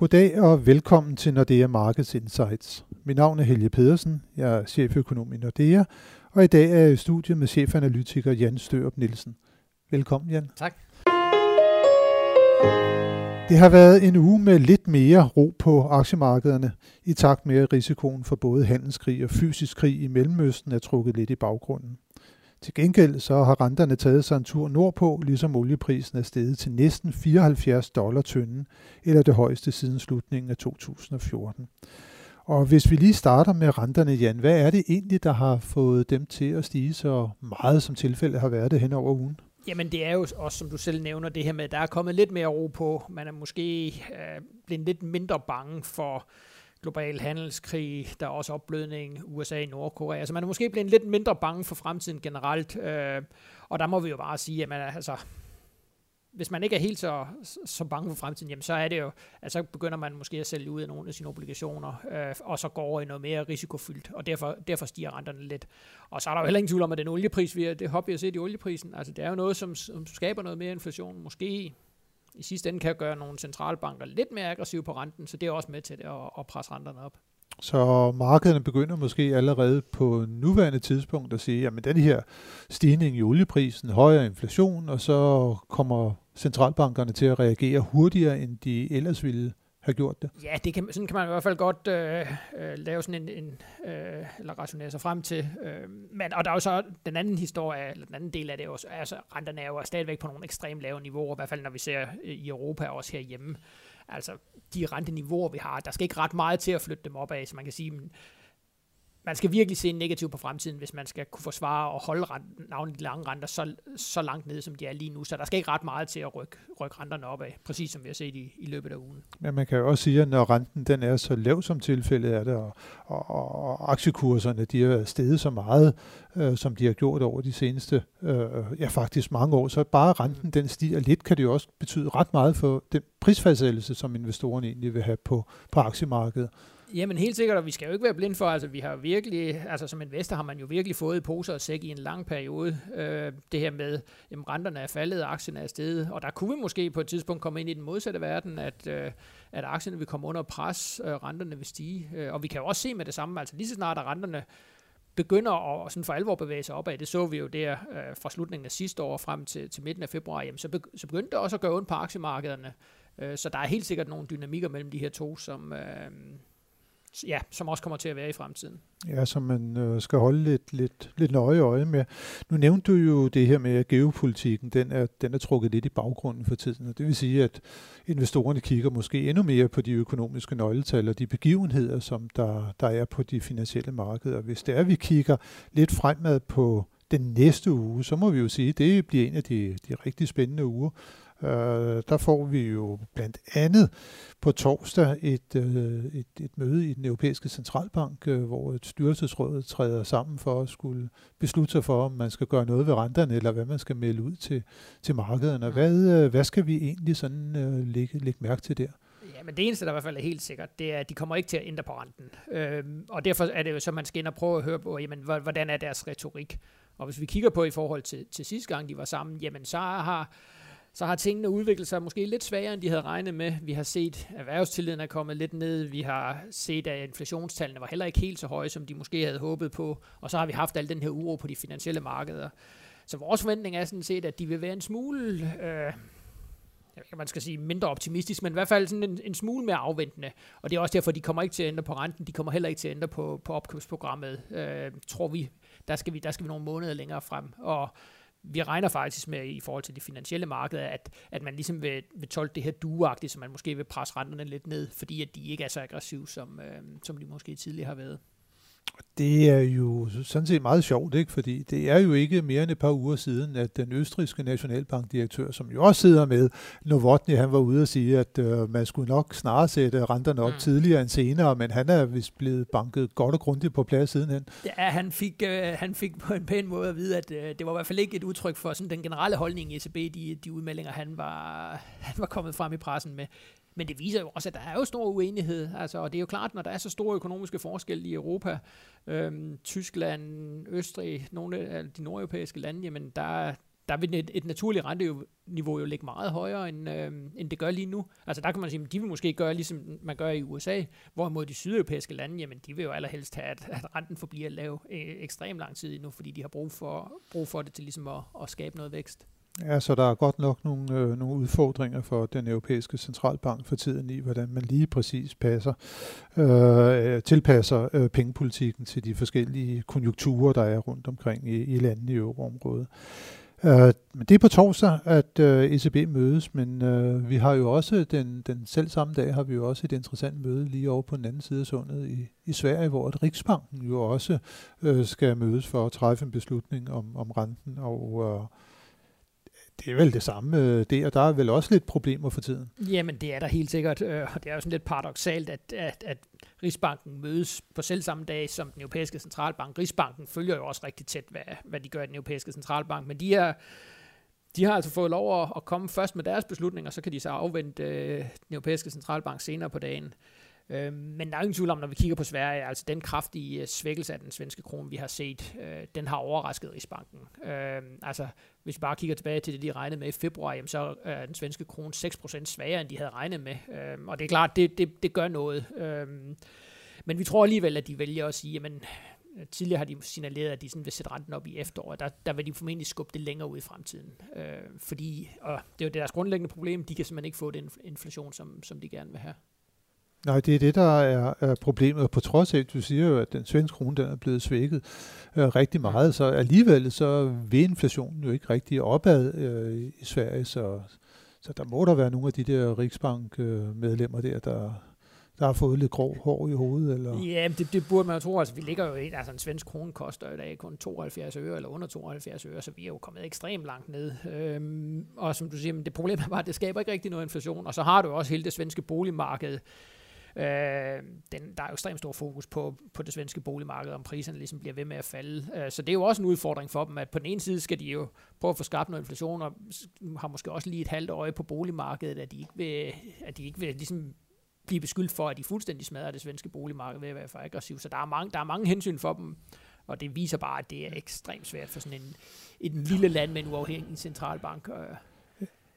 Goddag og velkommen til Nordea Markets Insights. Mit navn er Helge Pedersen, jeg er cheføkonom i Nordea, og i dag er jeg i studiet med chefanalytiker Jan Størup Nielsen. Velkommen, Jan. Tak. Det har været en uge med lidt mere ro på aktiemarkederne, i takt med at risikoen for både handelskrig og fysisk krig i Mellemøsten er trukket lidt i baggrunden. Til gengæld så har renterne taget sig en tur nordpå, ligesom olieprisen er steget til næsten 74 dollar tynden, eller det højeste siden slutningen af 2014. Og hvis vi lige starter med renterne, Jan, hvad er det egentlig, der har fået dem til at stige så meget, som tilfældet har været det hen over ugen? Jamen det er jo også, som du selv nævner, det her med, at der er kommet lidt mere ro på. Man er måske øh, blevet lidt mindre bange for global handelskrig, der er også opblødning, USA og Nordkorea. Så man er måske blevet lidt mindre bange for fremtiden generelt. Øh, og der må vi jo bare sige, at man, altså, hvis man ikke er helt så, så bange for fremtiden, jamen så er det jo, altså så begynder man måske at sælge ud af nogle af sine obligationer, øh, og så går over i noget mere risikofyldt, og derfor, derfor stiger renterne lidt. Og så er der jo heller ingen tvivl om, at den oliepris, vi er, det hop, vi har set i olieprisen, altså det er jo noget, som, som skaber noget mere inflation, måske i sidste ende kan gøre nogle centralbanker lidt mere aggressive på renten, så det er også med til det at, at presse renterne op. Så markederne begynder måske allerede på nuværende tidspunkt at sige, at den her stigning i olieprisen, højere inflation, og så kommer centralbankerne til at reagere hurtigere, end de ellers ville have gjort det? Ja, det kan, sådan kan man i hvert fald godt øh, øh, lave sådan en, en øh, eller rationere sig frem til. Øh, men, og der er jo så den anden historie, eller den anden del af det også, altså renterne er jo stadigvæk på nogle ekstremt lave niveauer, i hvert fald når vi ser i Europa og også herhjemme. Altså de renteniveauer, vi har, der skal ikke ret meget til at flytte dem op af, så man kan sige, man skal virkelig se negativt på fremtiden, hvis man skal kunne forsvare og holde rent, navnet de lange renter så, så langt nede, som de er lige nu. Så der skal ikke ret meget til at rykke, rykke renterne op af, præcis som vi har set i, i løbet af ugen. Men man kan jo også sige, at når renten den er så lav som tilfældet er det, og, og, og aktiekurserne de har steget så meget, øh, som de har gjort over de seneste, øh, ja faktisk mange år, så bare renten den stiger lidt, kan det jo også betyde ret meget for den prisfastsættelse, som investorerne egentlig vil have på, på aktiemarkedet. Jamen helt sikkert, og vi skal jo ikke være blind for, altså vi har virkelig, altså som investor har man jo virkelig fået poser og sæk i en lang periode. Øh, det her med, jamen renterne er faldet, aktierne er steget, og der kunne vi måske på et tidspunkt komme ind i den modsatte verden, at, øh, at aktierne vil komme under pres, øh, renterne vil stige. Øh, og vi kan jo også se med det samme, altså lige så snart at renterne begynder at sådan for alvor bevæge sig opad, det så vi jo der øh, fra slutningen af sidste år frem til, til midten af februar, jamen så, be, så begyndte det også at gøre ondt på aktiemarkederne. Øh, så der er helt sikkert nogle dynamikker mellem de her to, som, øh, ja, som også kommer til at være i fremtiden. Ja, som man øh, skal holde lidt, lidt, lidt nøje øje med. Nu nævnte du jo det her med, at geopolitikken den er, den er trukket lidt i baggrunden for tiden, og det vil sige, at investorerne kigger måske endnu mere på de økonomiske nøgletal og de begivenheder, som der, der er på de finansielle markeder. Hvis det er, at vi kigger lidt fremad på den næste uge, så må vi jo sige, at det bliver en af de, de rigtig spændende uger. Øh, der får vi jo blandt andet på torsdag et, øh, et, et møde i den europæiske centralbank, øh, hvor et styrelsesråd træder sammen for at skulle beslutte sig for, om man skal gøre noget ved renterne, eller hvad man skal melde ud til, til markederne. Hvad, øh, hvad skal vi egentlig sådan øh, lægge, lægge mærke til der? Ja, men det eneste, der i hvert fald er helt sikkert, det er, at de kommer ikke til at ændre på renten. Øhm, og derfor er det jo så, man skal ind og prøve at høre på, jamen, hvordan er deres retorik. Og hvis vi kigger på i forhold til, til sidste gang, de var sammen, jamen så har så har tingene udviklet sig måske lidt svagere, end de havde regnet med. Vi har set, at erhvervstilliden er kommet lidt ned. Vi har set, at inflationstallene var heller ikke helt så høje, som de måske havde håbet på. Og så har vi haft al den her uro på de finansielle markeder. Så vores forventning er sådan set, at de vil være en smule... Øh, jeg ved man skal sige mindre optimistisk, men i hvert fald sådan en, en smule mere afventende. Og det er også derfor, de kommer ikke til at ændre på renten, de kommer heller ikke til at ændre på, på opkøbsprogrammet, øh, tror vi. Der skal vi, der skal vi nogle måneder længere frem. Og vi regner faktisk med i forhold til de finansielle markeder, at, at man ligesom vil, vil tolke det her duagtigt, så man måske vil presse renterne lidt ned, fordi at de ikke er så aggressive, som, øh, som de måske tidligere har været. Det er jo sådan set meget sjovt, ikke? fordi det er jo ikke mere end et par uger siden, at den østrigske nationalbankdirektør, som jo også sidder med, Novotny, han var ude og sige, at øh, man skulle nok snarere sætte renterne op mm. tidligere end senere, men han er vist blevet banket godt og grundigt på plads sidenhen. Ja, han fik, øh, han fik på en pæn måde at vide, at øh, det var i hvert fald ikke et udtryk for sådan den generelle holdning i ECB, de, de udmeldinger, han var, han var kommet frem i pressen med. Men det viser jo også, at der er jo stor uenighed. Altså, og det er jo klart, når der er så store økonomiske forskelle i Europa, øhm, Tyskland, Østrig, nogle af de nordeuropæiske lande, jamen der, der vil et, et naturligt renteniveau jo ligge meget højere, end, øh, end det gør lige nu. Altså der kan man sige, at de vil måske gøre, ligesom man gør i USA, hvorimod de sydeuropæiske lande, jamen de vil jo allerhelst have, at, at renten forbliver lav øh, ekstremt lang tid nu, fordi de har brug for, brug for det til ligesom at, at skabe noget vækst. Ja, så der er godt nok nogle, øh, nogle udfordringer for den europæiske centralbank for tiden i, hvordan man lige præcis passer, øh, øh, tilpasser øh, pengepolitikken til de forskellige konjunkturer, der er rundt omkring i, i landene i euroområdet. Øh, men det er på torsdag, at øh, ECB mødes, men øh, vi har jo også den, den selv samme dag har vi jo også et interessant møde lige over på den anden side af sundet i, i Sverige, hvor Riksbanken jo også øh, skal mødes for at træffe en beslutning om, om renten og øh, det er vel det samme øh, der. Der er vel også lidt problemer for tiden. Jamen, det er der helt sikkert. Øh, og det er jo sådan lidt paradoxalt, at, at, at Rigsbanken mødes på selv samme dag som den europæiske centralbank. Rigsbanken følger jo også rigtig tæt, hvad, hvad de gør i den europæiske centralbank. Men de er, de har altså fået lov at, at komme først med deres beslutninger, så kan de så afvente øh, den europæiske centralbank senere på dagen. Øh, men der er ingen tvivl om, når vi kigger på Sverige, altså den kraftige øh, svækkelse af den svenske krone, vi har set, øh, den har overrasket Rigsbanken. Øh, altså, hvis vi bare kigger tilbage til det, de regnede med i februar, jamen, så øh, er den svenske krone 6% svagere, end de havde regnet med. Øh, og det er klart, det, det, det gør noget. Øh, men vi tror alligevel, at de vælger at sige, jamen, tidligere har de signaleret, at de sådan vil sætte renten op i efteråret. Der, der vil de formentlig skubbe det længere ud i fremtiden. Øh, fordi, og det er jo deres grundlæggende problem, de kan simpelthen ikke få den inflation, som, som de gerne vil have. Nej, det er det, der er, er problemet. På trods af, at du siger jo, at den svenske krone der er blevet svækket øh, rigtig meget, så alligevel så vil inflationen jo ikke rigtig opad øh, i Sverige, så, så der må der være nogle af de der Riksbank-medlemmer der, der, der har fået lidt grov hår i hovedet? Eller? Ja, det, det burde man jo tro. Altså, vi ligger jo i, altså en svensk krone koster i dag kun 72 øre, eller under 72 øre, så vi er jo kommet ekstremt langt ned. Øhm, og som du siger, men det problem er bare, at det skaber ikke rigtig noget inflation. Og så har du også hele det svenske boligmarked, Øh, den, der er jo ekstremt stor fokus på, på det svenske boligmarked, om priserne ligesom bliver ved med at falde. Øh, så det er jo også en udfordring for dem, at på den ene side skal de jo prøve at få skabt noget inflation, og har måske også lige et halvt øje på boligmarkedet, at de ikke vil, at de ikke vil ligesom blive beskyldt for, at de fuldstændig smadrer det svenske boligmarked ved at være for aggressiv. Så der er mange, der er mange hensyn for dem, og det viser bare, at det er ekstremt svært for sådan en, en lille land med en uafhængig centralbank øh,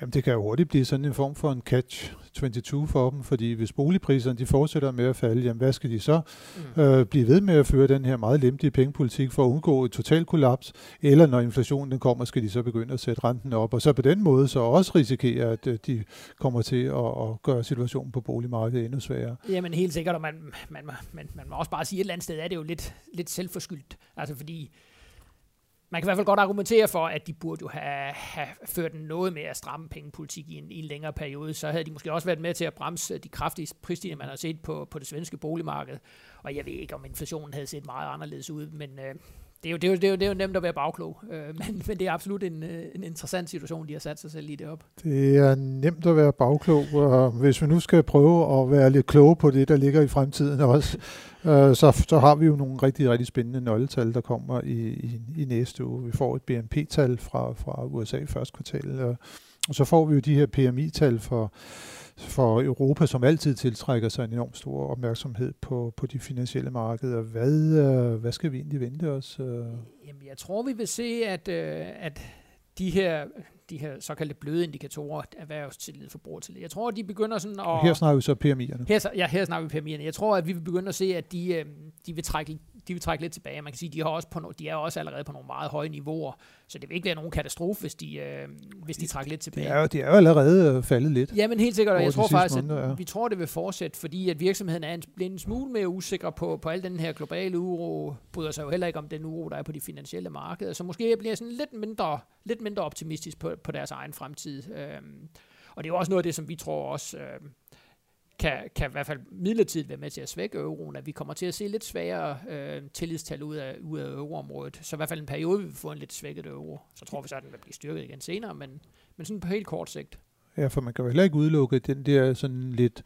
Jamen, det kan jo hurtigt blive sådan en form for en catch-22 for dem, fordi hvis boligpriserne de fortsætter med at falde, jamen hvad skal de så mm. øh, blive ved med at føre den her meget lemtige pengepolitik for at undgå et totalt kollaps, eller når inflationen den kommer, skal de så begynde at sætte renten op, og så på den måde så også risikere, at øh, de kommer til at, at gøre situationen på boligmarkedet endnu sværere. Jamen helt sikkert, og man, man, man, man må også bare sige, at et eller andet sted er det jo lidt, lidt selvforskyldt, altså fordi man kan i hvert fald godt argumentere for, at de burde jo have, have ført noget mere stramme pengepolitik i en, i en længere periode. Så havde de måske også været med til at bremse de kraftige prisstigninger, man har set på, på det svenske boligmarked. Og jeg ved ikke, om inflationen havde set meget anderledes ud, men øh, det, er jo, det, er jo, det, er jo, det er jo nemt at være bagklog. Øh, men, men det er absolut en, øh, en interessant situation, de har sat sig selv lige op. Det er nemt at være bagklog, og hvis vi nu skal prøve at være lidt kloge på det, der ligger i fremtiden også, øh, så, så har vi jo nogle rigtig, rigtig spændende nøgletal, der kommer i, i, i næste uge. Vi får et BNP-tal fra, fra USA i første kvartal, og, og så får vi jo de her PMI-tal for, for Europa, som altid tiltrækker sig en enorm stor opmærksomhed på, på de finansielle markeder. Hvad, øh, hvad skal vi egentlig vente os? Øh? Jamen, jeg tror, vi vil se, at, øh, at de her de her såkaldte bløde indikatorer, erhvervstillid, forbrugertillid. Jeg tror, at de begynder sådan at... Her snakker vi så PMI'erne. Her, ja, her snakker vi PMI'erne. Jeg tror, at vi vil begynde at se, at de, øh, de vil trække de vil trække lidt tilbage. Man kan sige, de, har også på no, de er også allerede på nogle meget høje niveauer, så det vil ikke være nogen katastrofe, hvis de, øh, hvis de trækker lidt tilbage. De er, jo, de er jo allerede øh, faldet lidt. Ja, men helt sikkert, og jeg tror faktisk, måneder, ja. at vi tror, det vil fortsætte, fordi at virksomheden er en, en smule mere usikker på, på al den her globale uro, bryder sig jo heller ikke om den uro, der er på de finansielle markeder, så måske bliver sådan lidt mindre, lidt mindre optimistisk på, på deres egen fremtid. Øhm, og det er jo også noget af det, som vi tror også... Øh, kan, kan i hvert fald midlertidigt være med til at svække euroen, at vi kommer til at se lidt svagere øh, tillidstal ud af, ud af euroområdet. Så i hvert fald en periode vil vi få en lidt svækket euro. Så tror vi så, at den vil blive styrket igen senere, men, men sådan på helt kort sigt. Ja, for man kan jo heller ikke udelukke den der sådan lidt,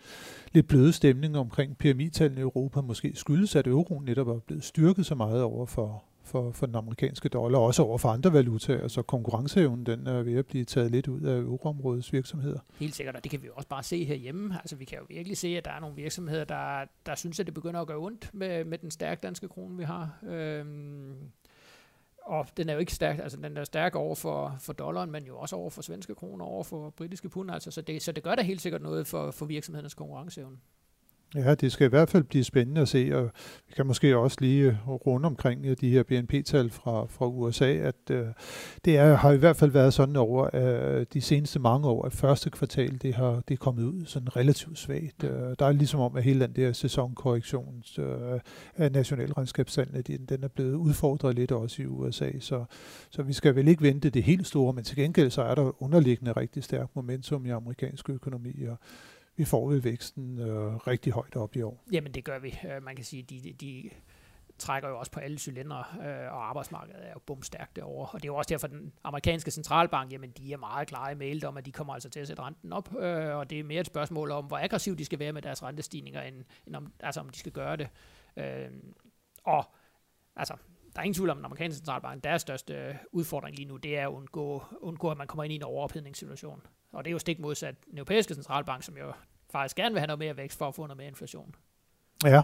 lidt bløde stemning omkring PMI-tallene i Europa måske skyldes, at euroen netop er blevet styrket så meget over for, for, for den amerikanske dollar, også over for andre valutaer, så konkurrenceevnen den er ved at blive taget lidt ud af euroområdets virksomheder. Helt sikkert, og det kan vi også bare se herhjemme. Altså vi kan jo virkelig se, at der er nogle virksomheder, der, der synes, at det begynder at gøre ondt med, med den stærke danske krone, vi har. Øhm, og den er jo ikke stærk, altså den er stærk over for, for dollaren, men jo også over for svenske kroner, over for britiske pund, altså, så det, så det gør da helt sikkert noget for, for virksomhedernes konkurrenceevne. Ja, det skal i hvert fald blive spændende at se, og vi kan måske også lige runde omkring øh, de her BNP-tal fra, fra USA, at uh, det er, har i hvert fald været sådan over uh, de seneste mange år, at første kvartal, det har det er kommet ud sådan relativt svagt. Uh, der er ligesom om, at hele den der sæsonkorrektion uh, af nationalregnskabstallene, den, den er blevet udfordret lidt også i USA, så, så vi skal vel ikke vente det helt store, men til gengæld så er der underliggende rigtig stærk momentum i amerikansk økonomi, og vi får vi væksten øh, rigtig højt op i år. Jamen det gør vi. Øh, man kan sige, de, de trækker jo også på alle cylindre, øh, og arbejdsmarkedet er jo bumstærkt derovre. Og det er jo også derfor, at den amerikanske centralbank, jamen de er meget klare i mailet om, at de kommer altså til at sætte renten op, øh, og det er mere et spørgsmål om, hvor aggressivt de skal være med deres rentestigninger, end, end om, altså om de skal gøre det. Øh, og altså, der er ingen tvivl om, at den amerikanske centralbank, deres største øh, udfordring lige nu, det er at undgå, undgå, at man kommer ind i en overophedningssituation. Og det er jo stik modsat den europæiske centralbank, som jo faktisk gerne vil have noget mere vækst for at få noget mere inflation. Ja.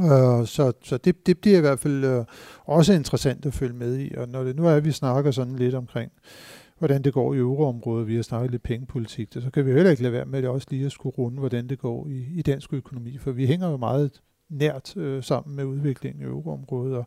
Øh, så så det, det bliver i hvert fald øh, også interessant at følge med i. Og når det nu er, at vi snakker sådan lidt omkring, hvordan det går i euroområdet, vi har snakket lidt pengepolitik, så kan vi heller ikke lade være med det også lige at skulle runde, hvordan det går i, i dansk økonomi, for vi hænger jo meget nært øh, sammen med udviklingen i euroområdet. Og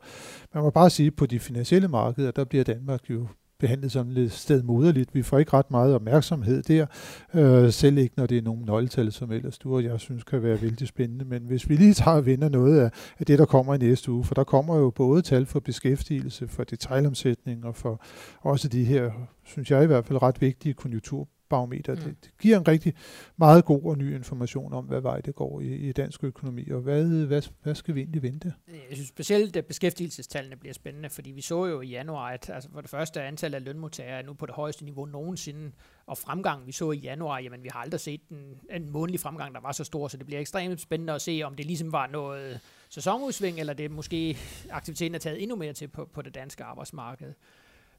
man må bare sige, at på de finansielle markeder, der bliver Danmark jo behandlet som lidt stedmoderligt. Vi får ikke ret meget opmærksomhed der, øh, selv ikke når det er nogle nøgletal, som ellers du og jeg synes kan være vældig spændende. Men hvis vi lige tager og vinder noget af, af det, der kommer i næste uge, for der kommer jo både tal for beskæftigelse, for detaljomsætning og for også de her, synes jeg i hvert fald, ret vigtige konjunktur barometer. Mm. Det, det giver en rigtig meget god og ny information om, hvad vej det går i, i dansk økonomi, og hvad, hvad, hvad skal vi egentlig vente? Jeg synes specielt, at beskæftigelsestallene bliver spændende, fordi vi så jo i januar, at altså for det første antal af lønmodtagere er nu på det højeste niveau nogensinde, og fremgang, vi så i januar, jamen vi har aldrig set en, en månedlig fremgang, der var så stor, så det bliver ekstremt spændende at se, om det ligesom var noget sæsonudsving, eller det måske aktiviteten er taget endnu mere til på, på det danske arbejdsmarked.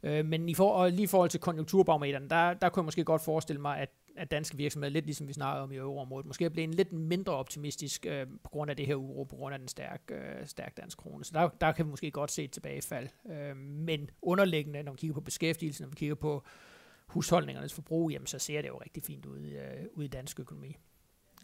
Øh, men i for, og lige i forhold til konjunkturbarometeren, der, der kunne jeg måske godt forestille mig, at, at danske virksomheder, lidt ligesom vi snakkede om i euroområdet, måske er blevet lidt mindre optimistisk øh, på grund af det her uro, på grund af den stærk, øh, stærk dansk krone. Så der, der kan vi måske godt se et tilbagefald. Øh, men underliggende, når vi kigger på beskæftigelsen, når vi kigger på husholdningernes forbrug, jamen, så ser det jo rigtig fint ud, øh, ud i dansk økonomi.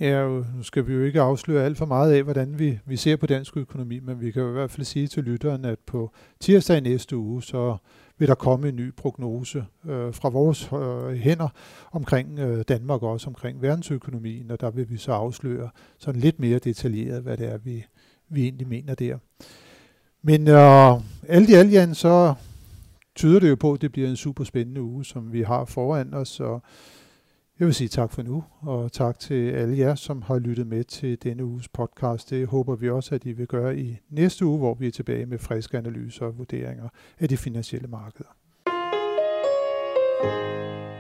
Ja, nu skal vi jo ikke afsløre alt for meget af, hvordan vi, vi ser på dansk økonomi, men vi kan jo i hvert fald sige til lytteren, at på tirsdag næste uge, så vil der komme en ny prognose øh, fra vores øh, hænder omkring øh, Danmark og også omkring verdensøkonomien, og der vil vi så afsløre sådan lidt mere detaljeret, hvad det er, vi, vi egentlig mener der. Men øh, alt i alt, Jan, så tyder det jo på, at det bliver en super spændende uge, som vi har foran os, og jeg vil sige tak for nu, og tak til alle jer, som har lyttet med til denne uges podcast. Det håber vi også, at I vil gøre i næste uge, hvor vi er tilbage med friske analyser og vurderinger af de finansielle markeder. thank you